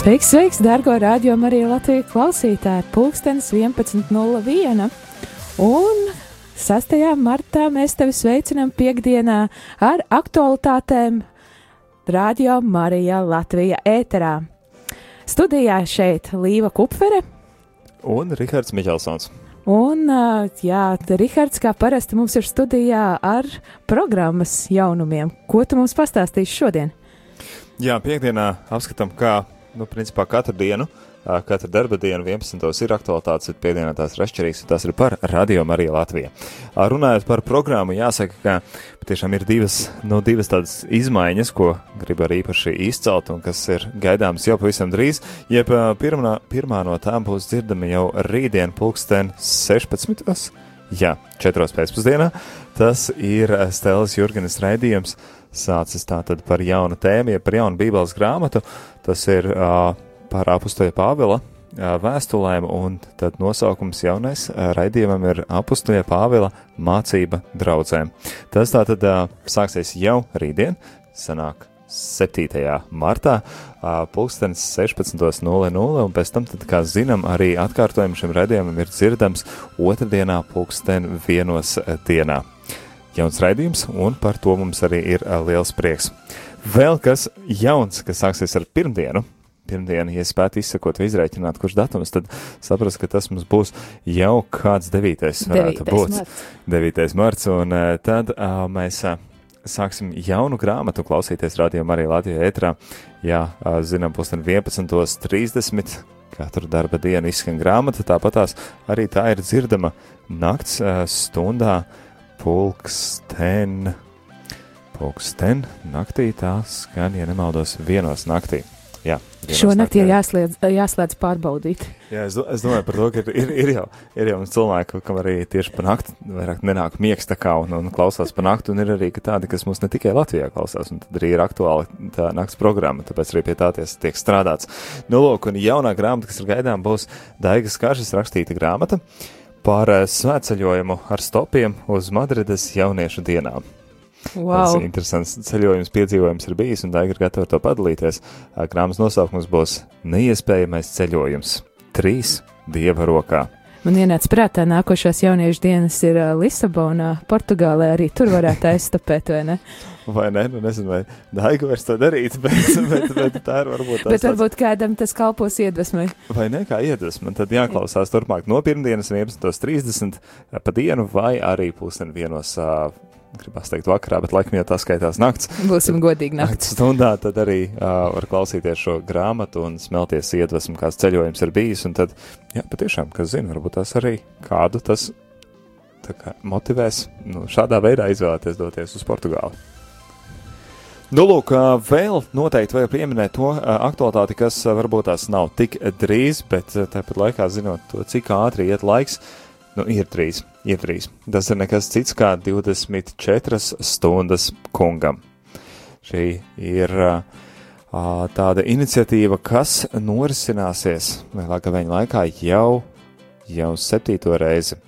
Sveiks, sveiks, dārgo radio Marija Latvijas klausītāji! Pulkstenis 11.01. Un 6. martā mēs tevi sveicinām piekdienā ar aktualitātēm Radio Marija Latvija ēterā. Studijā šeit Līva Kupfere un Rihards Miķelsons. Un, jā, Rihards, kā parasti mums ir studijā ar programmas jaunumiem. Ko tu mums pastāstīsi šodien? Jā, piekdienā apskatām, kā nu, principā katru dienu, katru darba dienu, 11. ir aktualitātes, ir atšķirīgas, un tās ir par Radio Mariju Latviju. Runājot par programmu, jāsaka, ka patiešām ir divas, nu, divas tādas izmaiņas, ko gribu arī īpaši izcelt, un kas ir gaidāmas jau pavisam drīz. Jeb pirmā, pirmā no tām būs dzirdama jau rītdien, pulksten 16. Jā, 4. pēcpusdienā. Tas ir Stēlas Jurgenes raidījums sācis tātad par jaunu tēmu, ja par jaunu Bībeles grāmatu. Tas ir uh, par apustoja Pāvila uh, vēstulēm, un tad nosaukums jaunais uh, raidījumam ir apustoja Pāvila mācība draudzēm. Tas tātad uh, sāksies jau rītdien, sanāk 7. martā, pulkstenis 16.00, un pēc tam, tad, kā zinām, arī atkārtojums šim raidījumam ir dzirdams otrdienā, pulksten vienos dienā jauns raidījums, un par to mums arī ir uh, liels prieks. Vēl kas jauns, kas sāksies ar pirmdienu. Pirmdienu, ja spētu izsakot vai izrēķināt, kurš datums, tad saprast, ka tas mums būs jau kāds 9. varētu 9. būt. Marts. 9. marts, un uh, tad uh, mēs uh, sāksim jaunu grāmatu klausīties rādījumā arī Latvijā ētrā. Jā, zinām, pusdien 11.30 katru darba dienu izskan grāmata, tāpat tās arī tā ir dzirdama nakts stundā pulksten, pulksten naktī tās skan, ja nemaldos, vienos naktī. Jā, Šonakt ir jāslēdz, jāslēdz pārbaudīt. Jā, es, es domāju par to, ka ir, ir, jau, ir jau cilvēki, kam arī tieši pa nakti vairāk nenāk miegs tā kā un, un klausās pa nakti, un ir arī tādi, kas mums ne tikai Latvijā klausās, un tad arī ir aktuāli tā nakts programma, tāpēc arī pie tā ties, tiek strādāts. Nu, lūk, un jaunā grāmata, kas ir gaidām, būs Daigas Kažas rakstīta grāmata. Uh, par eh, svētceļojumu ar stopiem uz Madrides jauniešu dienām. Wow. Tas ir interesants ceļojums, piedzīvojums ir bijis, un Daiga ir gatava to padalīties. Grāmatas nosaukums būs Neiespējamais ceļojums - trīs dieva rokā. Man ienāca prātā, nākošās jauniešu dienas ir Lisabonā, Portugālē. Arī tur varētu aizstapēt, vai ne? vai ne? Nu, nezinu, vai Daiga vairs to darīt, bet, bet, bet tā ir varbūt. Bet varbūt kādam tas kalpos iedvesmai. Vai ne, kā iedvesma? Tad jāklausās turpmāk no pirmdienas 11.30 pa dienu vai arī pusdien vienos. Uh, gribās teikt, vakarā, bet laikam jau tā skaitās nakts. Būsim godīgi nakts stundā tad arī uh, var klausīties šo grāmatu un smelties iedvesmu, kāds ceļojums ir bijis. Un tad, jā, patiešām, kas zina, varbūt tas arī kādu tas kā, motivēs nu, šādā veidā izvēlēties doties uz Portugāli. Nu, lūk, vēl noteikti vajag pieminēt to aktualitāti, kas varbūt tās nav tik drīz, bet tāpat laikā zinot to, cik ātri iet laiks, nu, ir drīz ietrīs. Tas ir nekas cits kā 24 stundas kungam. Šī ir uh, tāda iniciatīva, kas norisināsies vēlākā viņa laikā jau, jau septīto reizi.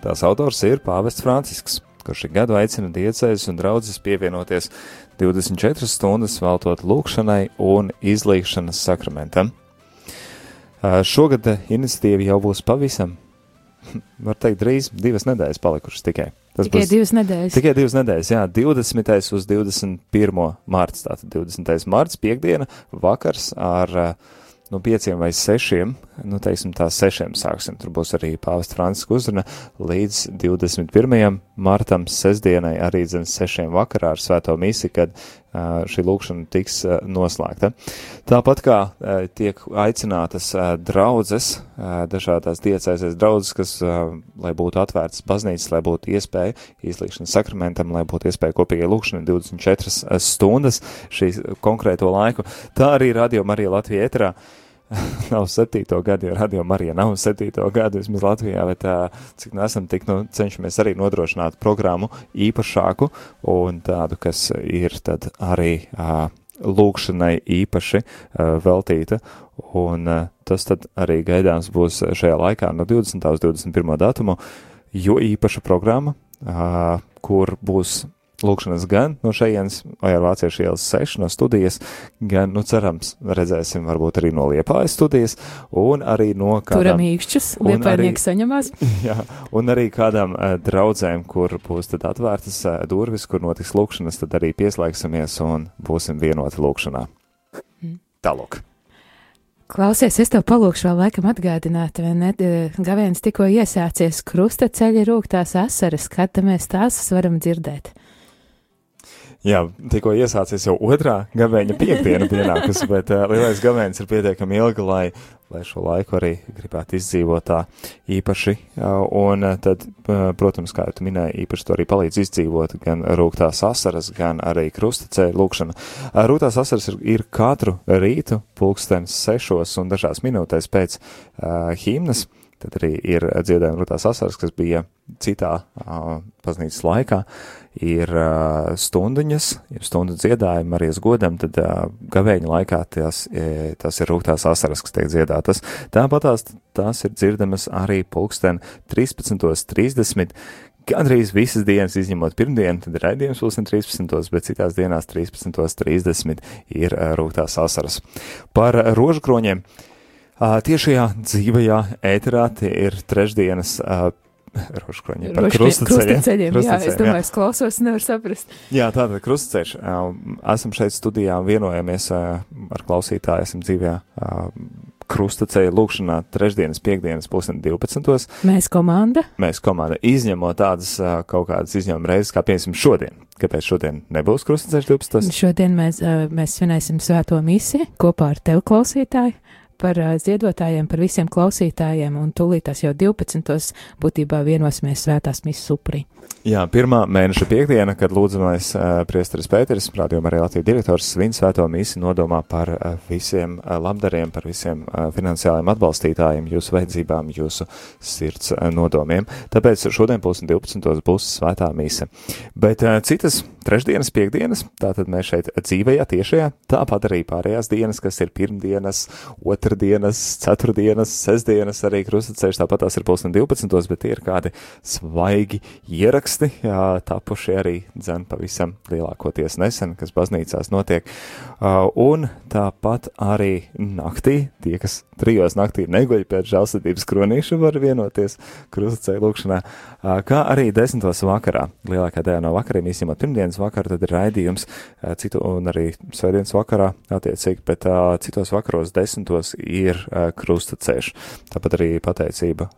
Tās autors ir Pāvests Francisks, kurš ik gadu aicina diecēs un draudzes pievienoties 24 stundas veltot lūkšanai un izlīkšanas sakramentam. Šogad iniciatīva jau būs pavisam var teikt, drīz divas nedēļas palikušas tikai. Tas tikai būs, divas nedēļas. Tikai divas nedēļas, jā, 20. uz 21. mārts, tātad 20. mārts, piekdiena, vakars ar uh, no pieciem vai sešiem, nu, teiksim, tā sešiem sāksim. Tur būs arī pāvesta Franciska uzruna līdz 21. martam, sestdienai, arī zem sešiem vakarā ar svēto misi, kad šī lūkšana tiks noslēgta. Tāpat kā tiek aicinātas draudzes, dažādās diecēsies draudzes, kas, lai būtu atvērtas baznīcas, lai būtu iespēja izlīkšanas sakramentam, lai būtu iespēja kopīgai lūkšanai 24 stundas šī konkrēto laiku. Tā arī radio Marija Latvija eterā. Nav septīto gadu, jo radio Marija nav septīto gadu, vismaz Latvijā, bet cik nu esam tik, nu, cenšamies arī nodrošināt programmu īpašāku un tādu, kas ir tad arī lūkšanai īpaši veltīta, un tas tad arī gaidāms būs šajā laikā no 20. uz 21. datumu, jo īpaša programma, kur būs lūkšanas gan no šejienes, vai ar vāciešu ielas 6 no studijas, gan, nu, cerams, redzēsim varbūt arī no liepājas studijas, un arī no kādām. Turam īkšķus, liepājnieki saņemās. Jā, un arī kādām uh, draudzēm, kur būs tad atvērtas uh, durvis, kur notiks lūkšanas, tad arī pieslēgsimies un būsim vienoti lūkšanā. Mm. Tālāk. Klausies, es tev palūkšu vēl laikam atgādināt, vai ne? Gaviens tikko iesācies krusta ceļa rūgtās asaras, kad mēs tās varam dzirdēt. Jā, tikko iesācies jau otrā gabeņa piekdiena pienākusi, bet uh, lielais gabeņs ir pietiekami ilgi, lai, lai šo laiku arī gribētu izdzīvot tā īpaši. Uh, un uh, tad, uh, protams, kā jau tu minēji, īpaši to arī palīdz izdzīvot gan rūgtās asaras, gan arī krustacēļa lūkšana. Uh, rūgtās asaras ir, ir katru rītu pulkstens sešos un dažās minūtēs pēc uh, himnas. Tad arī ir dziedājuma rūtās asaras, kas bija citā uh, paznīcas laikā. Ir uh, stundiņas, stundu dziedājumi arī godam, tad uh, gavēņa laikā tās, tas ir rūgtās asaras, kas tiek dziedātas. Tāpat tās, tās ir dzirdamas arī pulksten 13.30. Gandrīz visas dienas, izņemot pirmdienu, tad ir raidījums pulksten 13. bet citās dienās 13.30 ir rūgtās asaras. Par rožkroņiem. Tiešajā dzīvajā ēterā tie ir trešdienas Roškroņi par krustaceļiem. krustaceļiem. Jā, es domāju, es klausos, nevaru saprast. Jā, tātad krustaceļš. Esam šeit studijā, vienojamies ar klausītāju, esam dzīvē krustaceļa lūkšanā trešdienas, piekdienas, pusdien 12. Mēs komanda. Mēs komanda izņemot tādas kaut kādas izņēmuma reizes, kā piemēram šodien. Kāpēc šodien nebūs krustaceļš 12? Šodien mēs, mēs svinēsim svēto misiju kopā ar tevi klausītāju par ziedotājiem, par visiem klausītājiem, un tūlītās jau 12. būtībā vienosimies svētās misijas upurī. Jā, pirmā mēneša piekdiena, kad lūdzamais uh, priesteris Pēteris, rādījuma arī Latvijas direktors, svin svēto misiju nodomā par uh, visiem uh, labdariem, par visiem uh, finansiāliem atbalstītājiem, jūsu vajadzībām, jūsu sirds uh, nodomiem. Tāpēc šodien pulksten 12. būs svētā mise. Bet uh, citas trešdienas, piekdienas, tātad mēs šeit dzīvajā, tiešajā, tāpat arī pārējās dienas, kas ir pirmdienas, otrdienas, ceturtdienas, sestdienas, arī krustaceļš, tāpat tās ir pulksten 12. bet tie ir kādi svaigi ieraksti raksti, jā, tapuši arī dzen pavisam lielākoties nesen, kas baznīcās notiek. Un tāpat arī naktī, tie, kas trijos naktī neguļ pēc žālsirdības kronīša, var vienoties krustceļa lūkšanā, kā arī desmitos vakarā. Lielākā daļa no vakariem, īstenībā pirmdienas vakarā, tad ir raidījums citu un arī svētdienas vakarā attiecīgi, bet citos vakaros desmitos ir uh, krustaceļš. Tāpat arī pateicība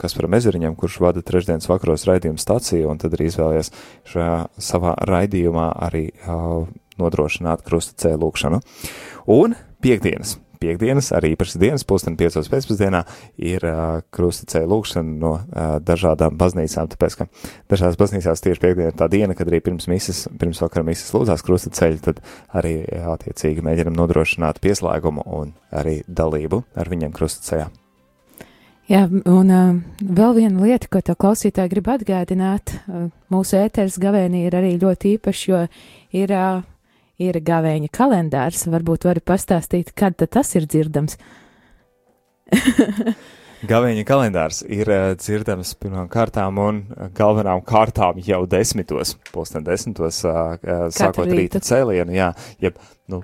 Kasparam Ezeriņam, kurš vada trešdienas vakaros raidījumu stāciju un tad arī izvēlējies šajā savā raidījumā arī nodrošināt krusta cēlūkšanu. Un piekdienas. Piekdienas, arī īpašas dienas, pusdien piecos pēcpusdienā, ir uh, krustacēja lūkšana no uh, dažādām baznīcām, tāpēc, ka dažās baznīcās tieši piekdiena ir tā diena, kad arī pirms mises, pirms vakara mises lūdzās krustaceļi, tad arī attiecīgi mēģinam nodrošināt pieslēgumu un arī dalību ar viņiem krustacējā. Jā, un uh, vēl viena lieta, ko tā klausītāja grib atgādināt, uh, mūsu ēteres gavēnī ir arī ļoti īpaši, jo ir, uh, ir gavēņa kalendārs. Varbūt vari pastāstīt, kad tas ir dzirdams. Gavēņa kalendārs ir uh, dzirdams pirmām kārtām un galvenām kārtām jau desmitos, pulksten desmitos, uh, uh, sākot rīta cēlienu, jā, jeb, nu,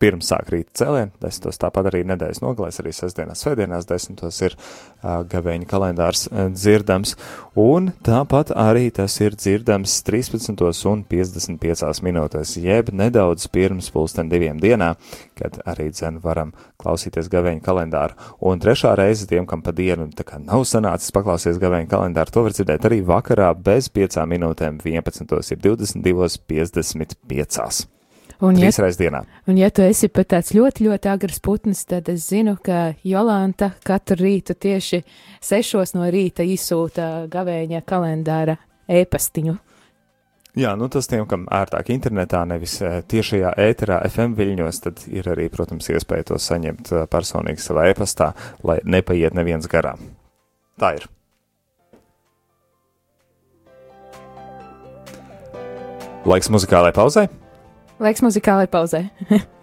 pirms sāk rīta cēlienu, desmitos tāpat arī nedēļas nogalēs, arī sestdienās, svētdienās desmitos ir uh, gavēņa kalendārs uh, dzirdams, un tāpat arī tas ir dzirdams 13 un 55 minūtēs, jeb nedaudz pirms pulksten diviem dienā, kad arī dzen varam klausīties gavēņa kalendāru. Un trešā reize tiem, kam pa dienu tā kā nav sanācis paklausīties gavēņa kalendāru, to var dzirdēt arī vakarā bez piecām minūtēm 11. ir 22.55. Un, ja, dienā. un ja tu esi pat tāds ļoti, ļoti agrs putns, tad es zinu, ka Jolanta katru rītu tieši sešos no rīta izsūta gavēņa kalendāra ēpastiņu. Jā, nu tas tiem, kam ērtāk internetā, nevis tiešajā ēterā FM viļņos, tad ir arī, protams, iespēja to saņemt personīgi savā e-pastā, lai nepaiet neviens garām. Tā ir. Laiks muzikālai pauzai. Laiks muzikālai pauzē.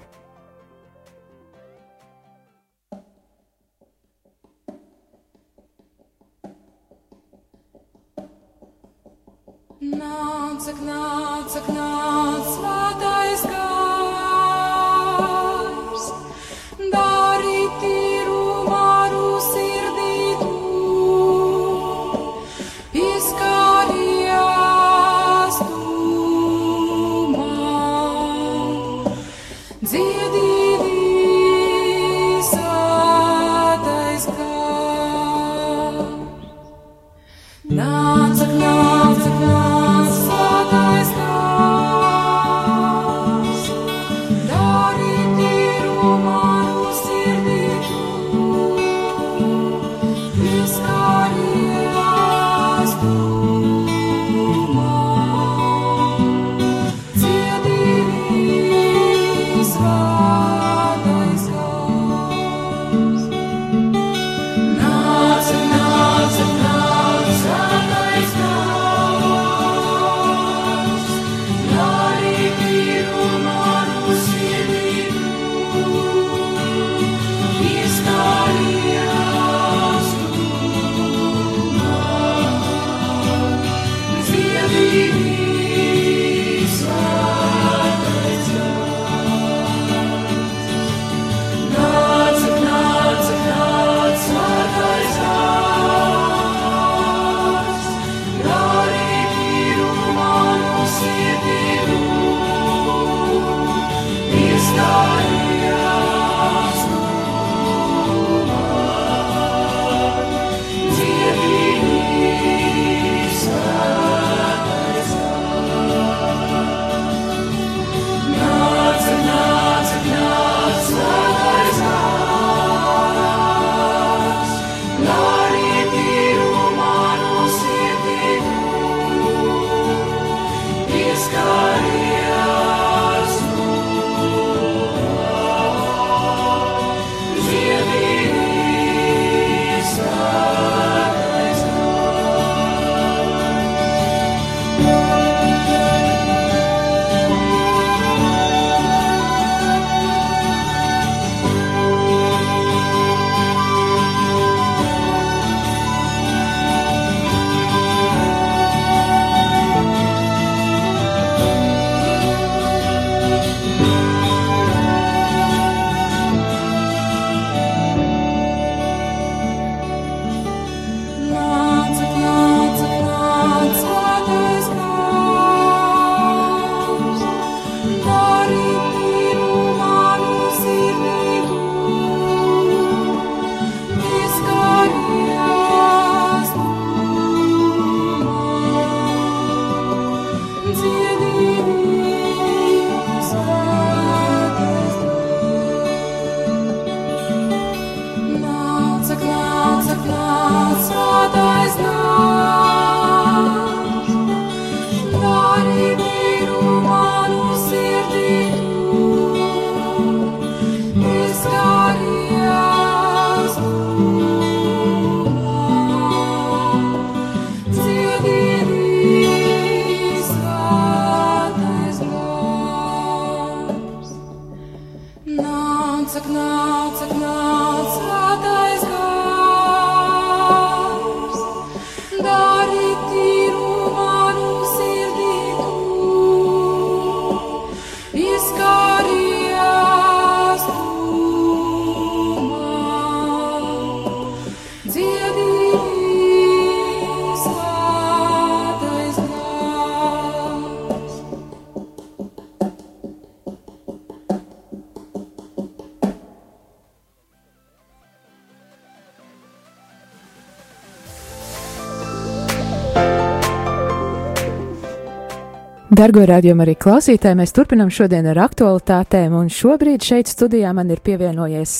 Dargo rādījumu arī klausītāji, mēs turpinām šodien ar aktualitātēm, un šobrīd šeit studijā man ir pievienojies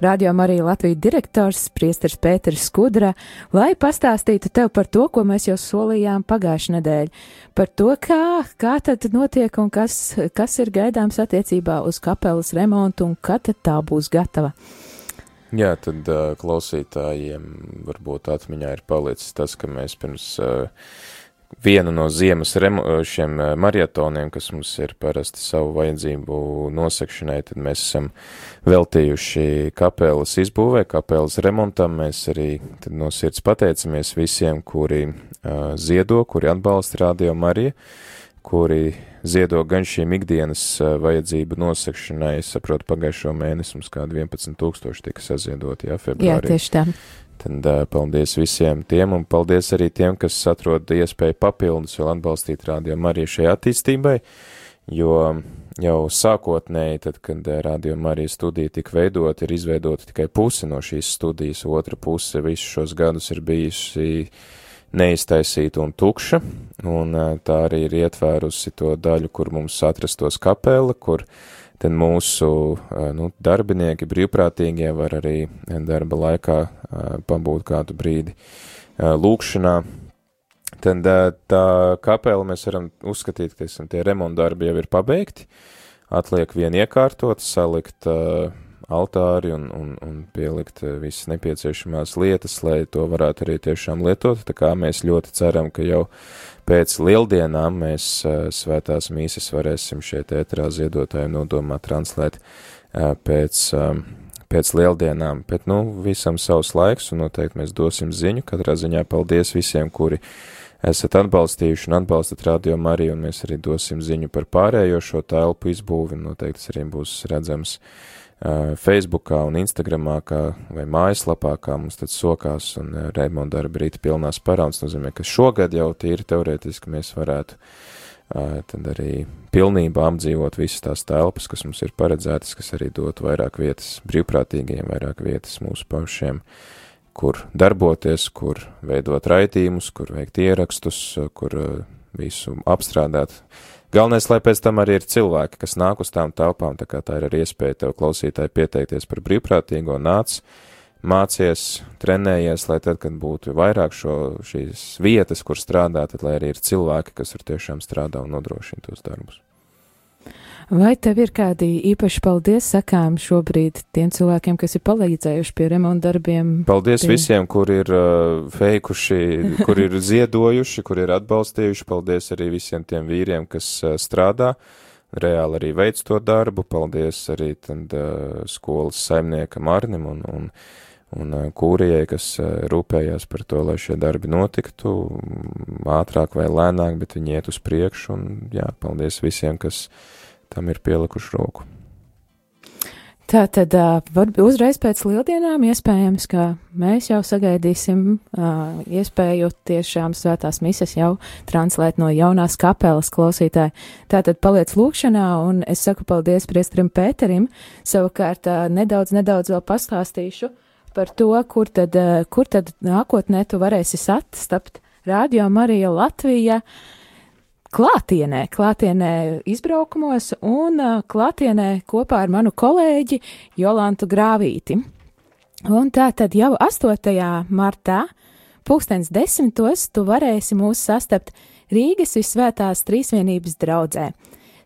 Radio Marija Latvijas direktors Priesters Pēters Skudra, lai pastāstītu tev par to, ko mēs jau solījām pagājušajā nedēļā, par to, kā, kā tad notiek un kas, kas ir gaidāms attiecībā uz kapelas remontu un kad tā būs gatava. Jā, tad uh, klausītājiem varbūt atmiņā ir palicis tas, ka mēs pirms uh, vienu no ziemas remo, šiem marietoniem, kas mums ir parasti savu vajadzību nosekšanai, tad mēs esam veltījuši kapelas izbūvē, kapelas remontam. Mēs arī no sirds pateicamies visiem, kuri uh, ziedo, kuri atbalsta Radio Mariju, kuri ziedo gan šīm ikdienas uh, vajadzību nosekšanai. Es saprotu, pagājušo mēnesi mums kādi 11 tūkstoši tika saziedoti, jā, februārī. Jā, tieši tā. Tad uh, paldies visiem tiem, un paldies arī tiem, kas atrod iespēju papildus vēl atbalstīt rādījumu arī šai attīstībai, jo jau sākotnēji, tad, kad rādījuma arī studija tika veidot, ir izveidota tikai puse no šīs studijas, otra puse visus šos gadus ir bijusi neiztaisīta un tukša, un uh, tā arī ir ietvērusi to daļu, kur mums atrastos kapela, kur tad mūsu nu, darbinieki, brīvprātīgie var arī darba laikā pabūt kādu brīdi lūkšanā. Tad tā kapela mēs varam uzskatīt, ka teiksim, tie remontdarbi jau ir pabeigti, atliek vien iekārtot, salikt uh, altāri un, un, un pielikt visas nepieciešamās lietas, lai to varētu arī tiešām lietot. Tā kā mēs ļoti ceram, ka jau pēc lieldienām mēs svētās mīsas varēsim šeit ētrā ziedotājiem nodomā translēt pēc, pēc lieldienām. Bet, nu, visam savs laiks un noteikti mēs dosim ziņu. Katrā ziņā paldies visiem, kuri esat atbalstījuši un atbalstat radio Mariju, un mēs arī dosim ziņu par pārējo šo telpu izbūvi, un noteikti tas arī būs redzams Facebookā un Instagramā kā, vai mājaslapā, kā mums tad sokās un remonta darba rīta pilnās parauns, nozīmē, ka šogad jau tīri teorētiski mēs varētu tad arī pilnībā apdzīvot visas tās telpas, kas mums ir paredzētas, kas arī dot vairāk vietas brīvprātīgiem, vairāk vietas mūsu pašiem, kur darboties, kur veidot raitījumus, kur veikt ierakstus, kur visu apstrādāt Galvenais, lai pēc tam arī ir cilvēki, kas nāk uz tām telpām, tā kā tā ir arī iespēja tev klausītāji pieteikties par brīvprātīgo nāc, mācies, trenējies, lai tad, kad būtu vairāk šo, šīs vietas, kur strādāt, tad lai arī ir cilvēki, kas ar tiešām strādā un nodrošina tos darbus. Vai tev ir kādi īpaši paldies sakām šobrīd tiem cilvēkiem, kas ir palīdzējuši pie remonta darbiem? Paldies pie... visiem, kur ir uh, veikuši, kur ir ziedojuši, kur ir atbalstījuši. Paldies arī visiem tiem vīriem, kas uh, strādā, reāli arī veic to darbu. Paldies arī tad, uh, skolas saimniekam Arnim un, un, un uh, kūrijai, kas uh, rūpējās par to, lai šie darbi notiktu ātrāk vai lēnāk, bet viņi iet uz priekšu. Un, jā, paldies visiem, kas tam ir pielikuši roku. Tā tad uh, uzreiz pēc lieldienām iespējams, ka mēs jau sagaidīsim iespēju tiešām svētās mises jau translēt no jaunās kapelas klausītāji. Tā tad paliec lūkšanā, un es saku paldies priestrim Pēterim. Savukārt nedaudz, nedaudz vēl pastāstīšu par to, kur tad, kur tad nākotnē tu varēsi sastapt Radio Marija Latvija. Uh, klātienē, klātienē izbraukumos un klātienē kopā ar manu kolēģi Jolantu Grāvīti. Un tā tad jau 8. martā, pulkstens desmitos, tu varēsi mūs sastapt Rīgas visvētās trīsvienības draudzē.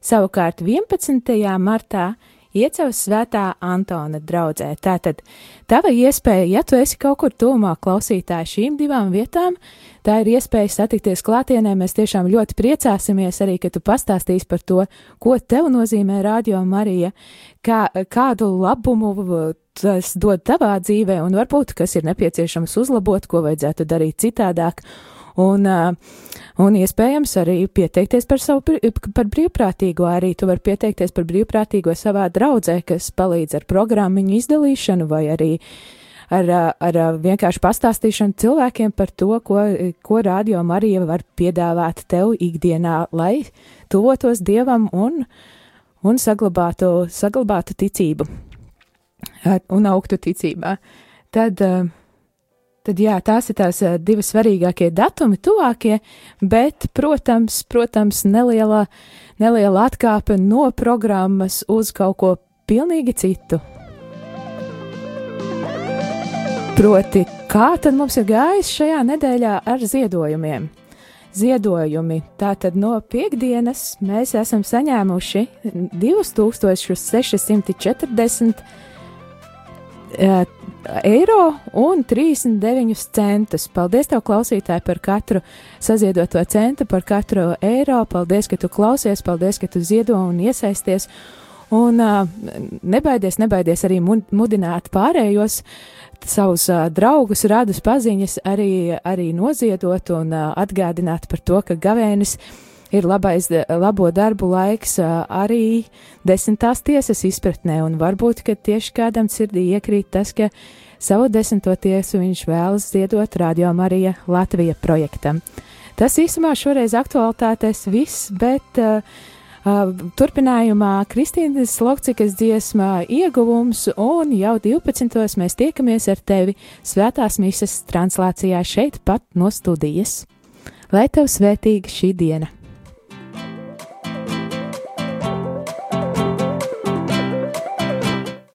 Savukārt 11. martā Iecavas svētā Antona draudzē. Tātad tava iespēja, ja tu esi kaut kur tuvumā klausītāji šīm divām vietām, tā ir iespēja satikties klātienē. Mēs tiešām ļoti priecāsimies arī, ka tu pastāstīsi par to, ko tev nozīmē Radio Marija, kā, kādu labumu tas dod tavā dzīvē un varbūt, kas ir nepieciešams uzlabot, ko vajadzētu darīt citādāk un, un iespējams arī pieteikties par savu par brīvprātīgo. Arī tu vari pieteikties par brīvprātīgo savā draudzē, kas palīdz ar programmiņu izdalīšanu vai arī ar, ar vienkārši pastāstīšanu cilvēkiem par to, ko, ko radio Marija var piedāvāt tev ikdienā, lai tuvotos Dievam un, un saglabātu, saglabātu ticību un augtu ticībā. Tad uh, Tad jā, tās ir tās uh, divas svarīgākie datumi, tuvākie, bet, protams, protams neliela, neliela atkāpe no programmas uz kaut ko pilnīgi citu. Proti, kā tad mums ir gājis šajā nedēļā ar ziedojumiem? Ziedojumi. Tātad no piekdienas mēs esam saņēmuši 2640 eiro un 39 centus. Paldies, tev, klausītāji, par katru saziedoto centu, par katru eiro. Paldies, ka tu klausies, paldies, ka tu ziedo un iesaisties. Un uh, nebaidies, nebaidies arī mudināt pārējos savus uh, draugus, radus paziņas arī, arī noziedot un uh, atgādināt par to, ka gavēnis ir labais, labo darbu laiks arī desmitās tiesas izpratnē, un varbūt, ka tieši kādam sirdī iekrīt tas, ka savu desmito tiesu viņš vēlas ziedot Radio Marija Latvija projektam. Tas īsumā šoreiz aktualitātēs viss, bet uh, turpinājumā Kristīnas Lokcikas dziesmā ieguvums, un jau 12. mēs tiekamies ar tevi svētās misas translācijā šeit pat no studijas. Lai tev svētīga šī diena!